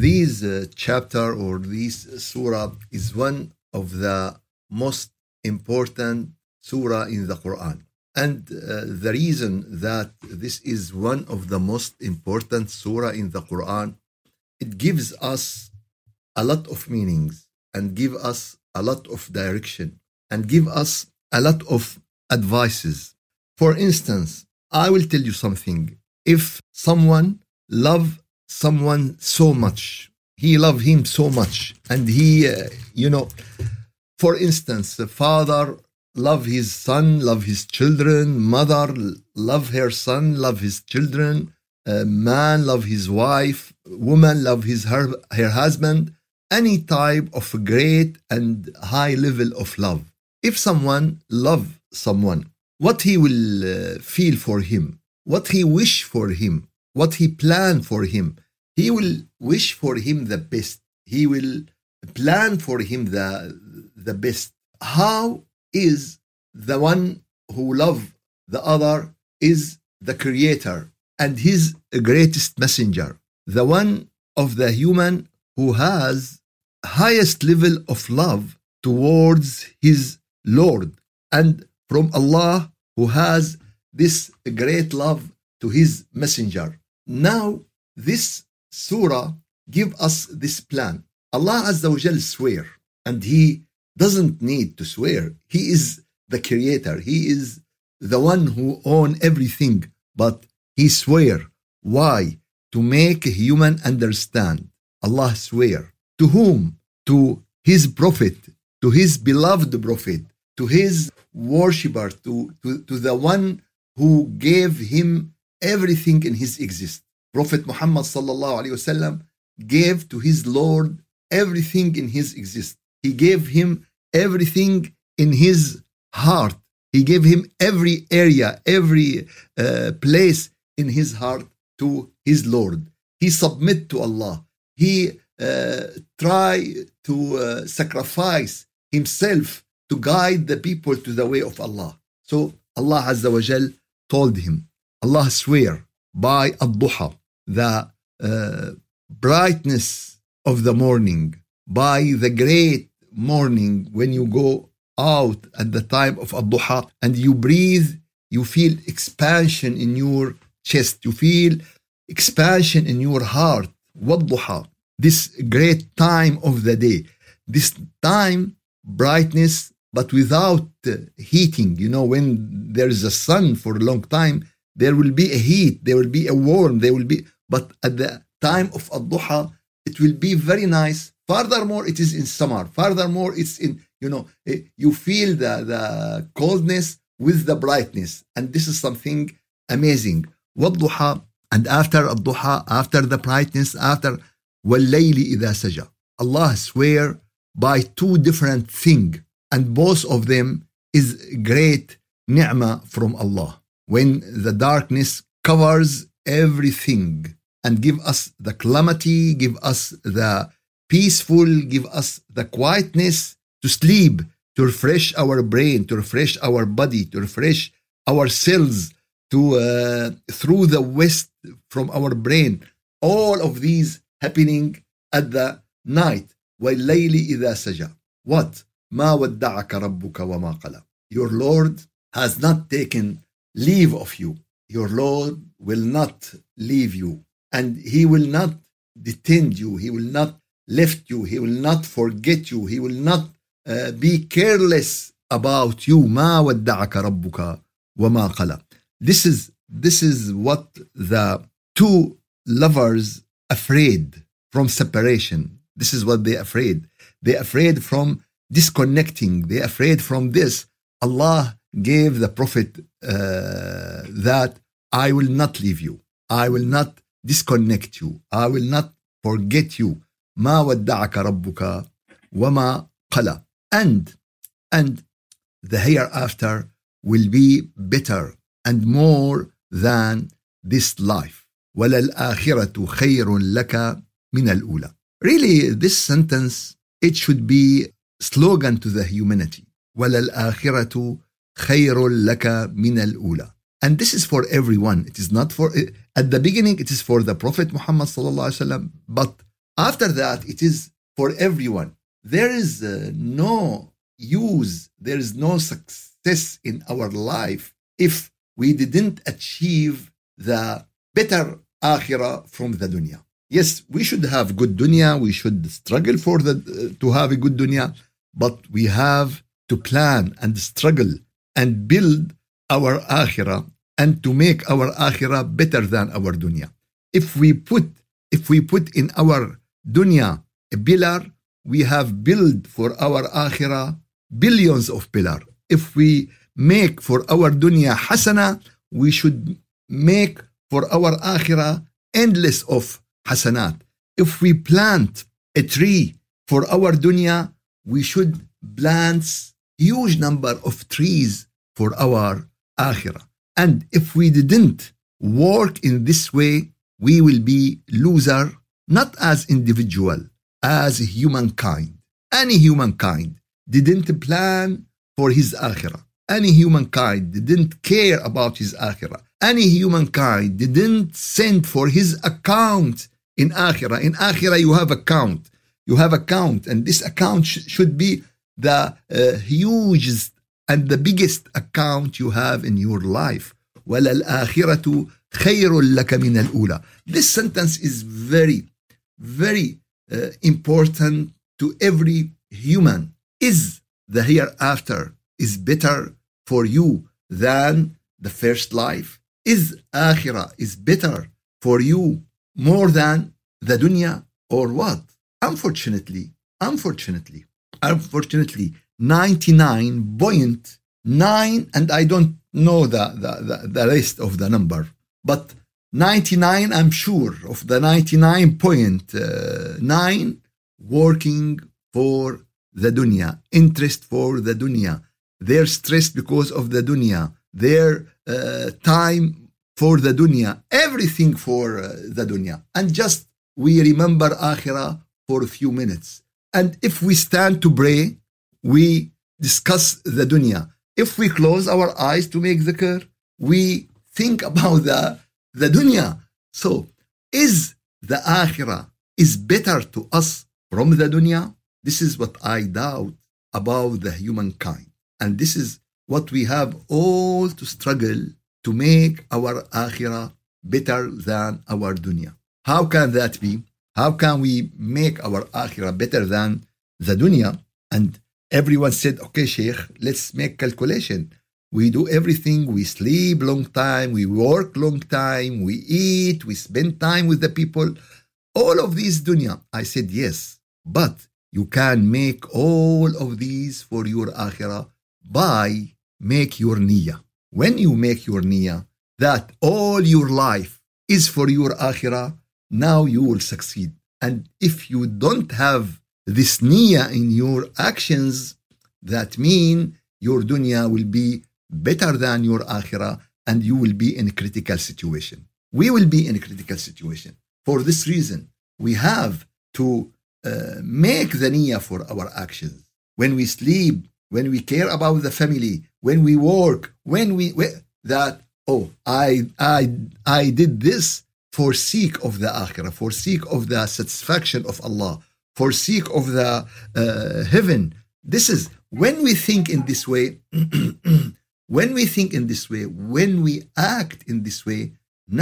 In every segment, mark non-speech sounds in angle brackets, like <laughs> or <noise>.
this uh, chapter or this surah is one of the most important surah in the Quran. And uh, the reason that this is one of the most important surah in the Quran, it gives us a lot of meanings and give us a lot of direction and give us a lot of advices. For instance, I will tell you something. If someone love someone so much, he love him so much, and he, uh, you know, for instance, the father love his son, love his children, mother love her son, love his children, a man love his wife, woman love his her, her husband, any type of great and high level of love. If someone love someone, what he will uh, feel for him, what he wish for him, what he plan for him, he will wish for him the best. He will plan for him the the best. How is the one who love the other is the creator and his greatest messenger, the one of the human who has highest level of love towards his Lord and from Allah who has this great love to his messenger. Now this surah give us this plan. Allah Azza wa swear and he doesn't need to swear. He is the creator. He is the one who own everything, but he swear. Why? To make human understand. Allah swear. To whom? To his prophet, to his beloved prophet, to his worshipper, to, to, to the one who gave him everything in his exist. Prophet Muhammad sallallahu alaihi wasallam gave to his Lord everything in his exist. He gave him everything in his heart. He gave him every area, every uh, place in his heart to his Lord. He submit to Allah. He uh, try to uh, sacrifice himself to guide the people to the way of Allah. So Allah Azza wa Jal told him, Allah swear by Ad-Duha, the uh, brightness of the morning, by the great morning when you go out at the time of ad-duha and you breathe you feel expansion in your chest you feel expansion in your heart. Wad-duha this great time of the day this time brightness but without heating. You know when there is a sun for a long time there will be a heat there will be a warm there will be but at the time of ad-duha it will be very nice Furthermore, it is in summer. Furthermore, it's in, you know, eh, you feel the, the coldness with the brightness. And this is something amazing. والضحى and after الضحى, after the brightness, after والليل إذا سجى. Allah swear by two different things and both of them is great ni'mah from Allah. When the darkness covers everything and give us the calamity, give us the peaceful, give us the quietness to sleep, to refresh our brain, to refresh our body, to refresh our cells, to uh, through the waste from our brain. All of these happening at the night. وَاللَّيْلِ إِذَا سَجَى What? مَا وَدَّعَكَ رَبُّكَ وَمَا قَلَى Your Lord has not taken leave of you. Your Lord will not leave you. And He will not detain you. He will not left you. He will not forget you. He will not uh, be careless about you. ما ودعك ربك وما قلى. This is this is what the two lovers afraid from separation. This is what they afraid. They afraid from disconnecting. They afraid from this. Allah gave the Prophet uh, that I will not leave you. I will not disconnect you. I will not forget you. ما ودعك ربك وما قلى and and the hereafter will be better and more than this life وللآخرة خير لك من الأولى really this sentence it should be slogan to the humanity وللآخرة خير لك من الأولى and this is for everyone it is not for at the beginning it is for the prophet Muhammad sallallahu alaihi wasallam but After that, it is for everyone. There is uh, no use, there is no success in our life if we didn't achieve the better akhirah from the dunya. Yes, we should have good dunya, we should struggle for the uh, to have a good dunya, but we have to plan and struggle and build our akhirah and to make our akhirah better than our dunya. If we put if we put in our dunya a pillar, we have built for our akhirah billions of pillar. If we make for our dunya hasana, we should make for our akhirah endless of hasanat. If we plant a tree for our dunya, we should plant huge number of trees for our akhirah. And if we didn't work in this way, we will be loser, not as individual, as humankind. Any humankind didn't plan for his akhirah. Any humankind didn't care about his akhirah. Any humankind didn't send for his account in akhirah. In akhirah, you have account. You have account, and this account sh- should be the uh, hugest and the biggest account you have in your life. وَلَلْآخِرَةُ خَيْرٌ لَكَ مِنَ الْأُولَى This sentence is very, very uh, important to every human. Is the hereafter is better for you than the first life? Is akhirah is better for you more than the dunya or what? Unfortunately, unfortunately, unfortunately, 99.9, and I don't know the, the, the, the rest of the number, but 99, I'm sure of the 99.9 working for the dunya, interest for the dunya. They're stressed because of the dunya, their uh, time for the dunya, everything for uh, the dunya. And just we remember akhirah for a few minutes. And if we stand to pray, we discuss the dunya. If we close our eyes to make dhikr, we think about the, the dunya. So, is the akhirah is better to us from the dunya? This is what I doubt about the humankind. And this is what we have all to struggle to make our akhirah better than our dunya. How can that be? How can we make our akhirah better than the dunya? And everyone said, okay, Sheikh, let's make calculation. We do everything. We sleep long time. We work long time. We eat. We spend time with the people. All of these dunya. I said, yes, but you can make all of these for your akhirah by make your niyyah. When you make your niyyah, that all your life is for your akhirah, now you will succeed. And if you don't have this niyyah in your actions, that mean your dunya will be better than your akhirah and you will be in a critical situation. We will be in a critical situation. For this reason, we have to uh, make the niyyah for our actions. When we sleep, when we care about the family, when we work, when we, that, oh, I, I, I did this for seek of the akhirah, for seek of the satisfaction of Allah, for seek of the uh, heaven. This is when we think in this way, <clears throat> when we think in this way, when we act in this way,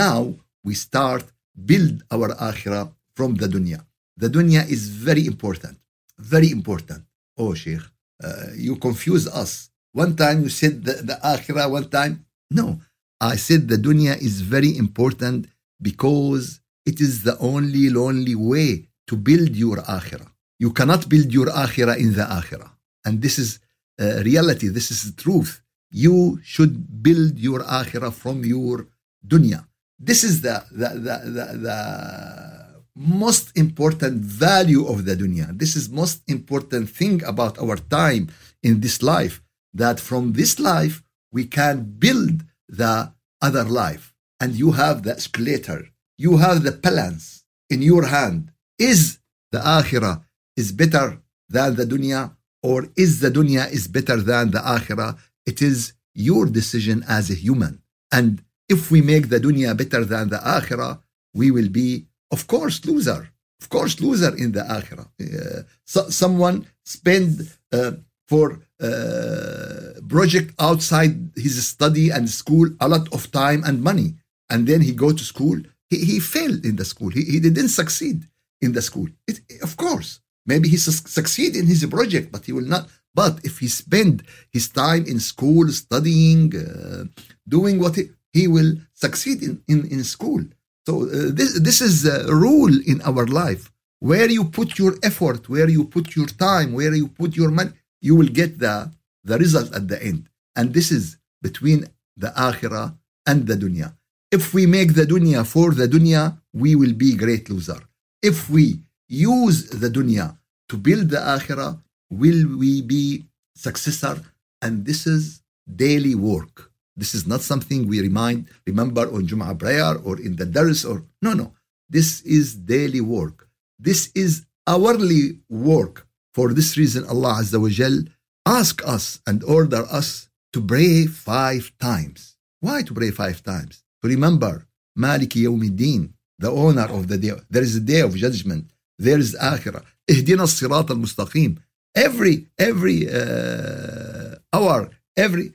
now we start build our akhirah from the dunya. The dunya is very important, very important. Oh, Sheikh, uh, you confuse us. One time you said the, the akhirah, one time, no. I said the dunya is very important because it is the only lonely way to build your akhirah. You cannot build your akhirah in the akhirah. And this is uh, reality, this is the truth. You should build your akhirah from your dunya. This is the, the, the, the, the most important value of the dunya. This is most important thing about our time in this life, that from this life we can build the other life and you have the escalator, you have the balance in your hand. Is the akhirah is better than the dunya, or is the dunya is better than the akhirah? It is your decision as a human. And if we make the dunya better than the akhirah, we will be, of course, loser. of course, loser in the akhirah. Uh, so, someone spend uh, for uh, project outside his study and school a lot of time and money, and then he go to school. He, he failed in the school. He, he didn't succeed in the school. It, of course, maybe he su- succeed in his project, but he will not. But if he spend his time in school studying, uh, doing what he, he will succeed in, in, in school. So uh, this, this is a rule in our life. Where you put your effort, where you put your time, where you put your money, you will get the, the result at the end. And this is between the akhirah and the dunya. If we make the dunya for the dunya, we will be great loser. If we use the dunya to build the akhirah, will we be successor? And this is daily work. This is not something we remind, remember on Jum'ah prayer or in the Dars or no, no. This is daily work. This is hourly work. For this reason, Allah Azza wa Jal ask us and order us to pray five times. Why to pray five times? To remember Maliki Yawmiddin, the owner of the day. There is a day of judgment. There is akhirah. Ihdina sirat al-mustaqim. Every, every uh, hour, every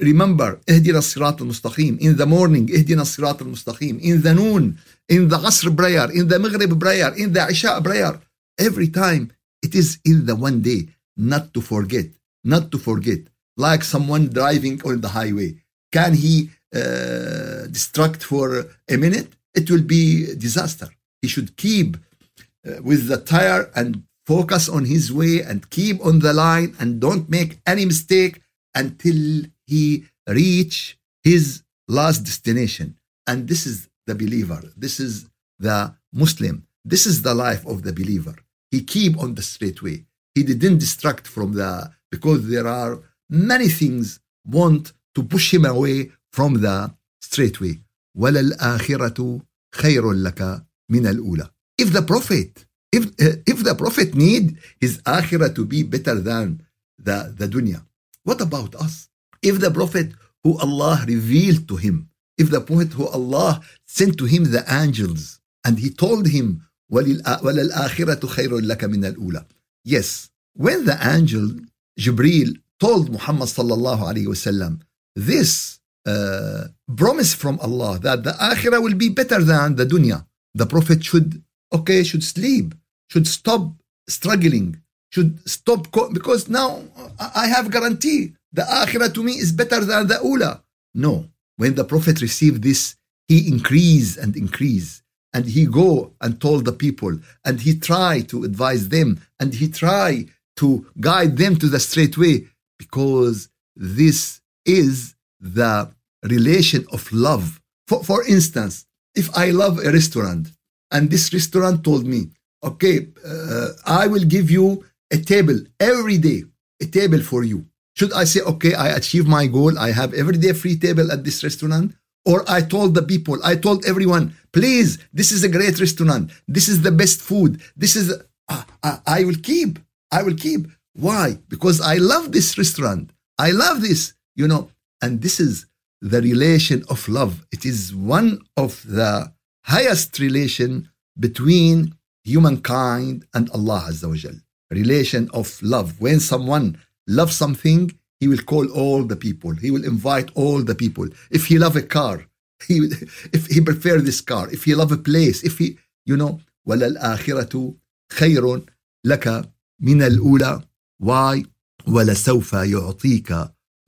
remember اهدنا الصراط المستقيم in the morning اهدنا الصراط المستقيم in the noon in the Asr prayer in the Maghrib prayer in the Isha prayer every time it is in the one day not to forget not to forget like someone driving on the highway can he uh, distract for a minute It will be disaster he should keep uh, with the tire and focus on his way and keep on the line and don't make any mistake until he reach his last destination. And this is the believer. This is the Muslim. This is the life of the believer. He keep on the straight way. He didn't distract from the because there are many things want to push him away from the straight way. وَلَلْآخِرَةُ خَيْرٌ لَكَ مِنَ الْأُولَى If the Prophet, if, uh, if the Prophet need his akhirah to be better than the, the dunya, what about us? If the Prophet who Allah revealed to him, if the Prophet who Allah sent to him the angels, and he told him, وَلَلْآخِرَةُ خَيْرٌ لَكَ مِنَ الْأُولَى Yes, when the angel Jibril told Muhammad sallallahu alayhi wasallam this uh, promise from Allah that the akhirah will be better than the dunya, the Prophet should, okay, should sleep, should stop struggling, should stop, because now I have guarantee the akhirah to me is better than the ula. No. When the Prophet received this, he increased and increased. And he go and told the people, and he try to advise them, and he try to guide them to the straight way, because this is the relation of love. For, for instance, if I love a restaurant, and this restaurant told me, okay, uh, I will give you a table every day, a table for you. Should I say, okay, I achieve my goal, I have every day free table at this restaurant? Or I told the people, I told everyone, please, this is a great restaurant. This is the best food. This is, uh, uh, I will keep. I will keep. Why? Because I love this restaurant. I love this, you know. And this is the relation of love. It is one of the highest relation between humankind and Allah Azza wa Jal. Relation of love. When someone love something, he will call all the people. He will invite all the people. If he love a car, <laughs> he if he prefer this car. If he love a place, if he you know, وللآخرة خير لك من الأولى. Why? ولسوف يعطيك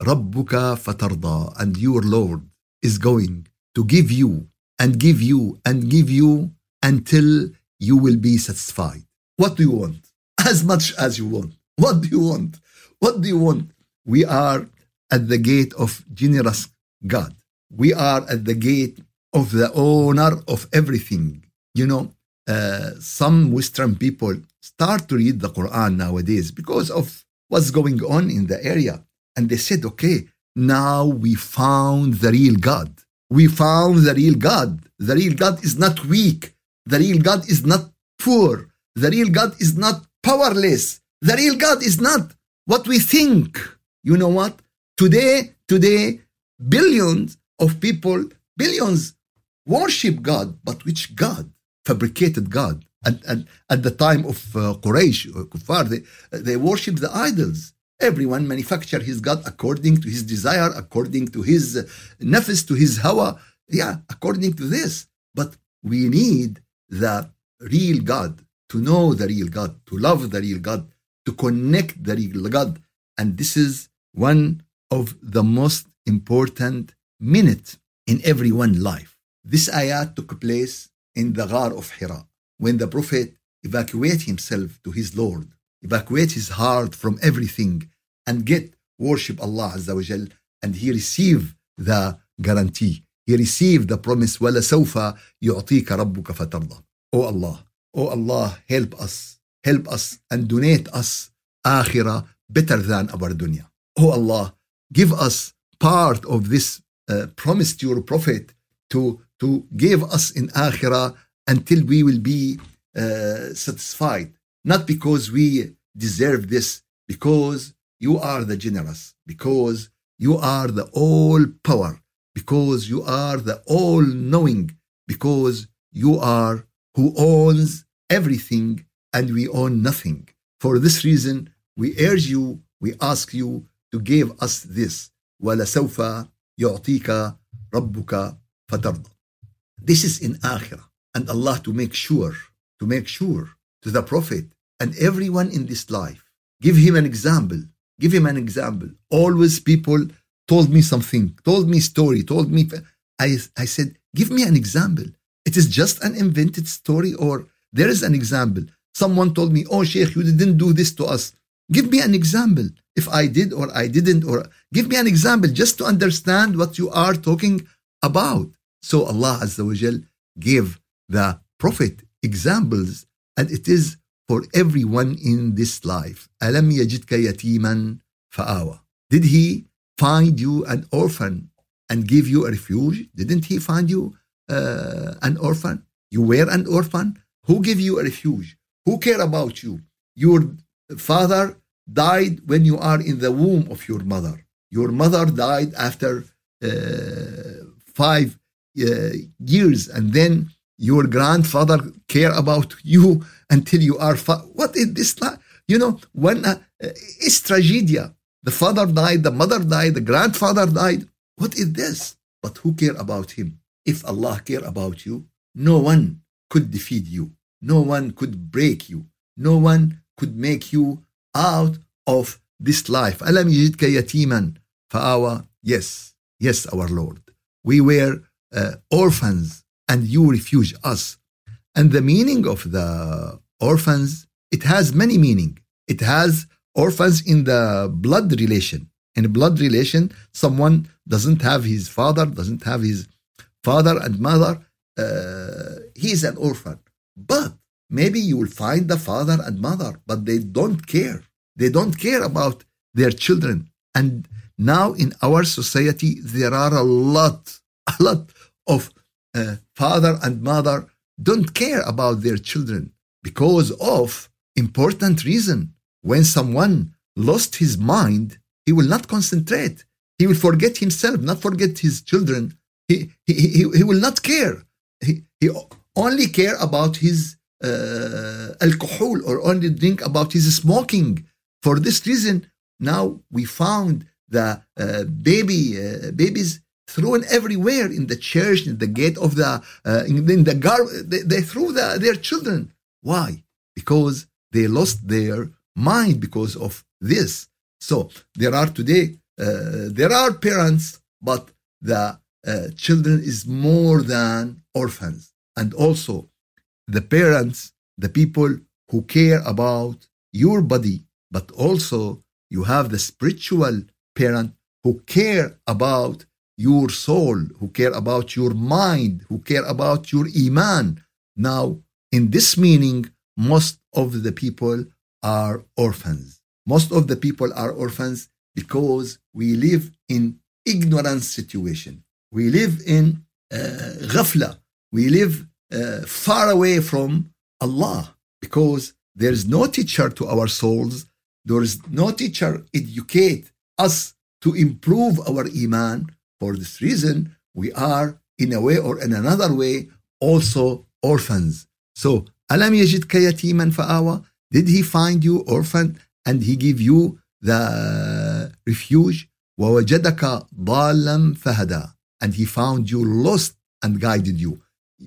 ربك فترضى. And your Lord is going to give you and give you and give you until you will be satisfied. What do you want? As much as you want. What do you want? What do you want? We are at the gate of generous God. We are at the gate of the owner of everything. You know, uh, some Western people start to read the Quran nowadays because of what's going on in the area. And they said, okay, now we found the real God. We found the real God. The real God is not weak. The real God is not poor. The real God is not powerless. The real God is not what we think. You know what? Today, today, billions of people, billions worship God, but which God? Fabricated God. at, at, at the time of uh, Quraysh, or Kuffar, they, they worship the idols. Everyone manufacture his God according to his desire, according to his nafs, to his hawa. Yeah, according to this. But we need the real God, to know the real God, to love the real God, to connect the real God. And this is one of the most important minutes in everyone's life. This ayat took place in the Ghar of Hira when the Prophet evacuated himself to his Lord, evacuate his heart from everything and get worship Allah Azza wa Jal, and he receive the guarantee. He received the promise, وَلَسَوْفَ يُعْطِيكَ رَبُّكَ فَتَرْضَى Oh Allah, oh Allah, help us, help us and donate us akhirah better than our dunya. Oh Allah, give us part of this uh, promise to your Prophet to, to give us in akhirah until we will be uh, satisfied. Not because we deserve this, because you are the generous, because you are the all power, because you are the all knowing, because you are who owns everything and we own nothing. For this reason, we urge you, we ask you to give us this. وَلَسَوْفَ يُعْطِيكَ رَبُّكَ فَتَرْضَى This is in Akhirah. And Allah to make sure, to make sure to the Prophet and everyone in this life, give him an example, give him an example. Always people told me something, told me story, told me, I, I said, give me an example. It is just an invented story or there is an example. Someone told me, oh Sheikh, you didn't do this to us. Give me an example. If I did or I didn't, or give me an example just to understand what you are talking about. So Allah Azza wa gave the Prophet examples, and it is for everyone in this life. أَلَمْ يَجِدْكَ يَتِيمًا فَآوَى Did he find you an orphan and give you a refuge? Didn't he find you uh, an orphan? You were an orphan? Who gave you a refuge? Who care about you? Your father died when you are in the womb of your mother. Your mother died after uh, five uh, years, and then your grandfather care about you until you are fa- what is this you know when uh, it's tragedia. The father died the mother died the grandfather died. What is this? But who care about him? If allah care about you no one could defeat you. No one could break you. No one could make you out of this life. Alam yajidka yatiman? Fa'awa yes. Yes our lord. We were uh, orphans and you refuge us. And the meaning of the orphans, it has many meaning. It has orphans in the blood relation. In blood relation, someone doesn't have his father, doesn't have his father and mother. Uh, he is an orphan. But maybe you will find the father and mother, but they don't care. They don't care about their children. And now in our society, there are a lot, <laughs> a lot of uh, father and mother don't care about their children because of important reason. When someone lost his mind, he will not concentrate. He will forget himself, not forget his children. He, he, he, he will not care. He, he only care about his uh, alcohol or only drink about his smoking for this reason, now we found the uh, baby uh, babies thrown everywhere in the church, in the gate of the uh, in, in, the gar. They, they threw the, their children. Why? Because they lost their mind because of this. So there are today uh, there are parents, but the uh, children is more than orphans, and also the parents, the people who care about your body but also you have the spiritual parent who care about your soul, who care about your mind, who care about your iman. Now, in this meaning, most of the people are orphans. Most of the people are orphans because we live in ignorance situation. We live in uh, ghafla. We live uh, far away from Allah because there is no teacher to our souls there is no teacher educate us to improve our iman. For this reason, we are, in a way or in another way, also orphans. So, alam يَجِدْكَ يَتِيمًا faawa? Did he find you orphan and he give you the refuge? وَوَجَدَكَ dallan fahada. And he found you lost and guided you.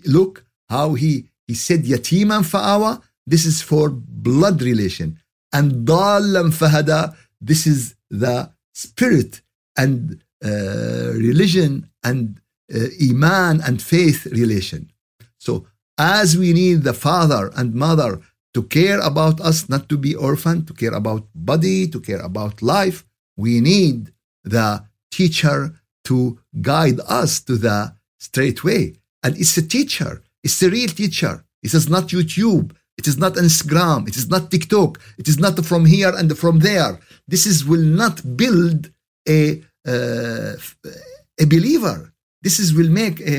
Look how he, he said يَتِيمًا faawa. This is for blood relation. And dallan fahada. This is the spirit and religion and uh, iman and faith relation so as we need the father and mother to care about us, not to be orphan, to care about body, to care about life, we need the teacher to guide us to the straight way. And it's a teacher, it's a real teacher. It is not YouTube, it is not Instagram, it is not TikTok, it is not from here and from there. This is will not build a uh, a believer. This is will make a,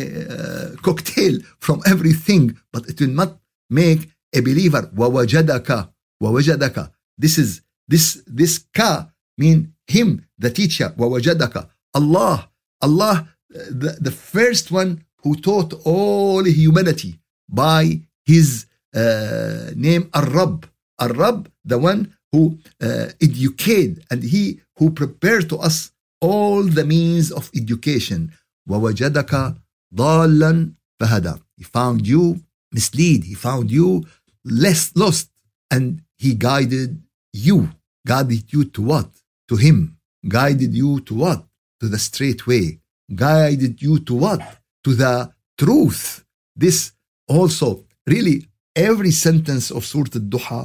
a cocktail from everything, but it will not make a believer ووجدك ووجدك this is this this ka mean him the teacher ووجدك Allah Allah the, the first one who taught all humanity by his uh, name Ar-Rab Ar-Rab the one who uh, educate and he who prepared to us all the means of education ووجدك ضالا فهدى he found you mislead he found you less lost and he guided you guided you to what to him guided you to what to the straight way guided you to what to the truth this also really every sentence of surah al-duha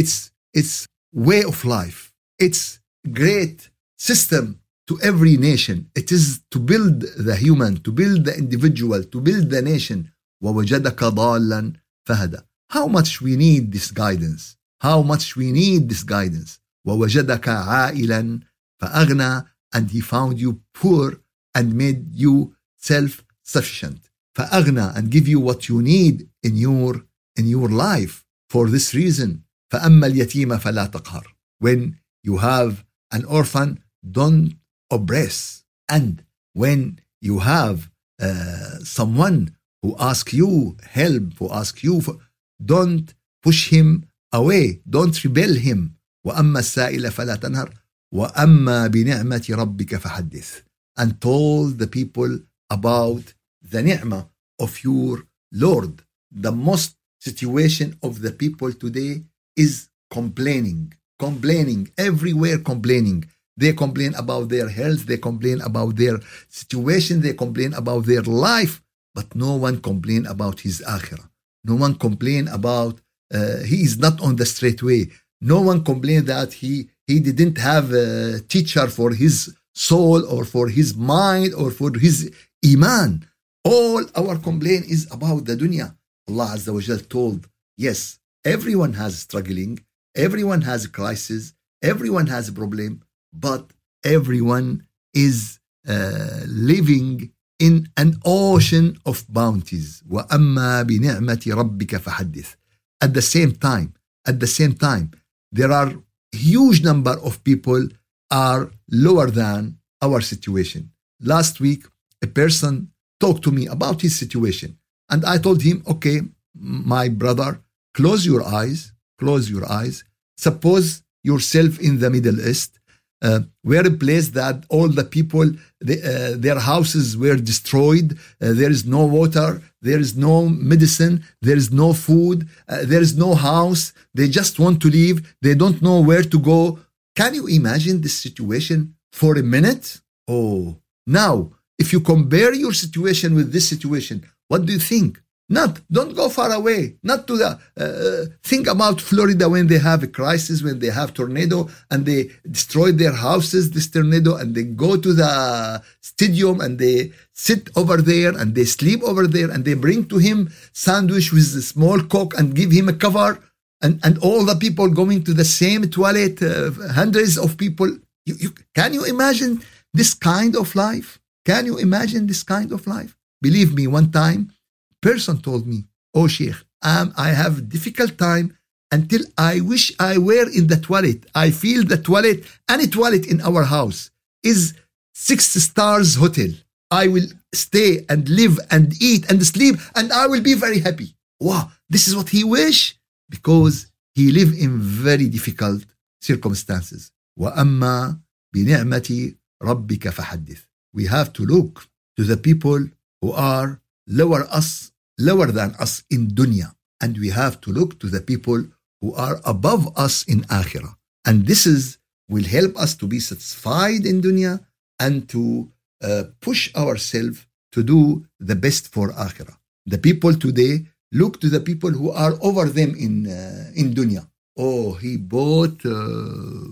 it's it's way of life it's great system to every nation it is to build the human to build the individual to build the nation ووجدك ضالا فهدى how much we need this guidance how much we need this guidance ووجدك عائلا فأغنى and he found you poor and made you self-sufficient فأغنى and give you what you need in your in your life for this reason فأما اليتيم فلا تقهر when you have an orphan don't oppress and when you have uh, someone who ask you help who ask you for, don't push him away don't rebel him وأما السائل فلا تنهر وأما بنعمة ربك فحدث and told the people about the ni'mah of your Lord the most situation of the people today is complaining complaining everywhere complaining they complain about their health they complain about their situation they complain about their life but no one complain about his akhirah no one complain about uh, he is not on the straight way. No one complain that he he didn't have a teacher for his soul or for his mind or for his iman. All our complaint is about the dunya. Allah Azza wa Jal told, yes, everyone has struggling, everyone has crisis, everyone has a problem, but everyone is uh, living in an ocean of bounties. وَأَمَّا بِنِعْمَةِ رَبِّكَ فَحَدِّث At the same time, at the same time, there are huge number of people are lower than our situation. Last week, a person talked to me about his situation. And I told him, okay, my brother, close your eyes, close your eyes. Suppose yourself in the Middle East uh, were a place that all the people, the, uh, their houses were destroyed. Uh, there is no water, there is no medicine, there is no food, uh, there is no house. They just want to leave. They don't know where to go. Can you imagine this situation for a minute? Oh, now, if you compare your situation with this situation, what do you think? Not, don't go far away. Not to the, uh, think about Florida when they have a crisis, when they have tornado and they destroy their houses, this tornado, and they go to the stadium and they sit over there and they sleep over there and they bring to him sandwich with a small coke and give him a cover. And, and all the people going to the same toilet, uh, hundreds of people. You, you, can you imagine this kind of life? Can you imagine this kind of life? Believe me, one time, person told me, Oh Sheikh, um, I have difficult time until I wish I were in the toilet. I feel the toilet, any toilet in our house is six stars hotel. I will stay and live and eat and sleep and I will be very happy. wow, this is what he wish because he live in very difficult circumstances. وأما بنعمة ربك فحدث. We have to look to the people who are lower us, lower than us in dunya. And we have to look to the people who are above us in akhirah. And this is will help us to be satisfied in dunya and to uh, push ourselves to do the best for akhirah. The people today look to the people who are over them in uh, in dunya. Oh, he bought uh,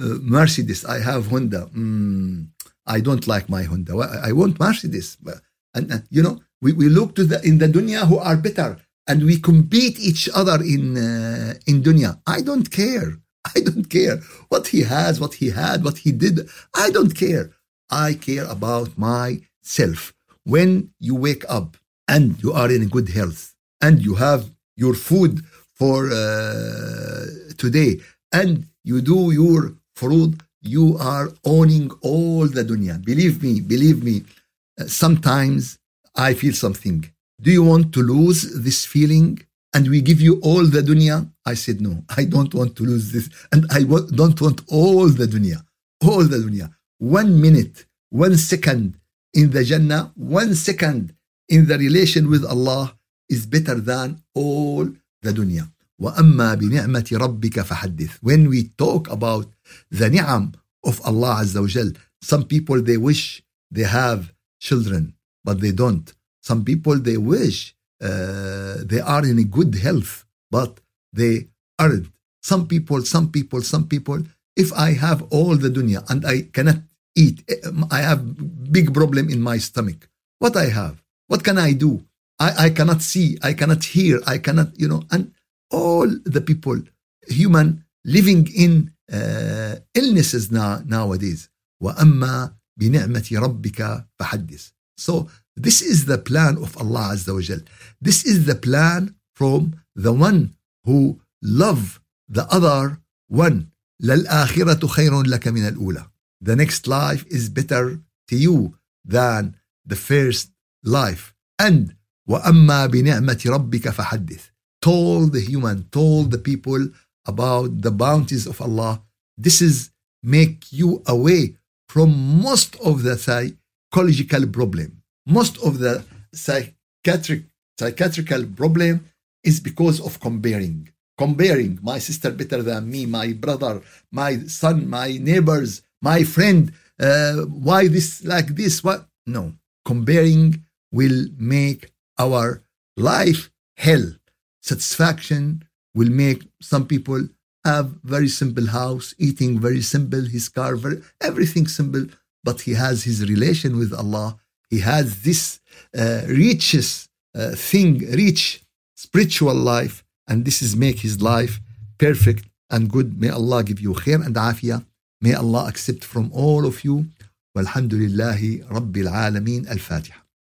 uh, Mercedes. I have Honda. Mm, I don't like my Honda. I want Mercedes. And uh, you know, we, we look to the in the dunya who are better, and we compete each other in uh, in dunya. I don't care. <laughs> I don't care what he has, what he had, what he did. I don't care. I care about myself. When you wake up and you are in good health and you have your food for uh, today and you do your fruit, you are owning all the dunya. Believe me, believe me. Uh, sometimes I feel something. Do you want to lose this feeling? And we give you all the dunya? I said, no, I don't want to lose this. And I w- don't want all the dunya. All the dunya. One minute, one second in the Jannah, one second in the relation with Allah is better than all the dunya. وأما بنعمة ربك فحدث. When we talk about the ni'am of Allah Azza wa Jal, some people they wish they have children, but they don't. Some people they wish uh, they are in a good health, but they aren't. Some people, some people, some people, if I have all the dunya and I cannot eat, I have big problem in my stomach. What I have? What can I do? I, I cannot see, I cannot hear, I cannot, you know, and all the people, human, living in uh, illnesses now, nowadays. وأما بنعمة ربك فحدث. So this is the plan of Allah Azza wa Jal. This is the plan from the one who love the other one. للآخرة خير لك من الأولى. The next life is better to you than the first life. And وأما بنعمة ربك فحدث. Told the human, told the people about the bounties of Allah. This is make you away from most of the psychological problem. Most of the psychiatric psychiatrical problem is because of comparing. Comparing my sister better than me, my brother, my son, my neighbors, my friend. Uh, why this like this? What? No. Comparing will make our life hell. Satisfaction will make some people have very simple house, eating very simple, his car, very, everything simple, but he has his relation with Allah. He has this uh, riches uh, thing, rich spiritual life, and this is make his life perfect and good. May Allah give you khair and afiyah. May Allah accept from all of you. والحمد لله رب العالمين الفاتحة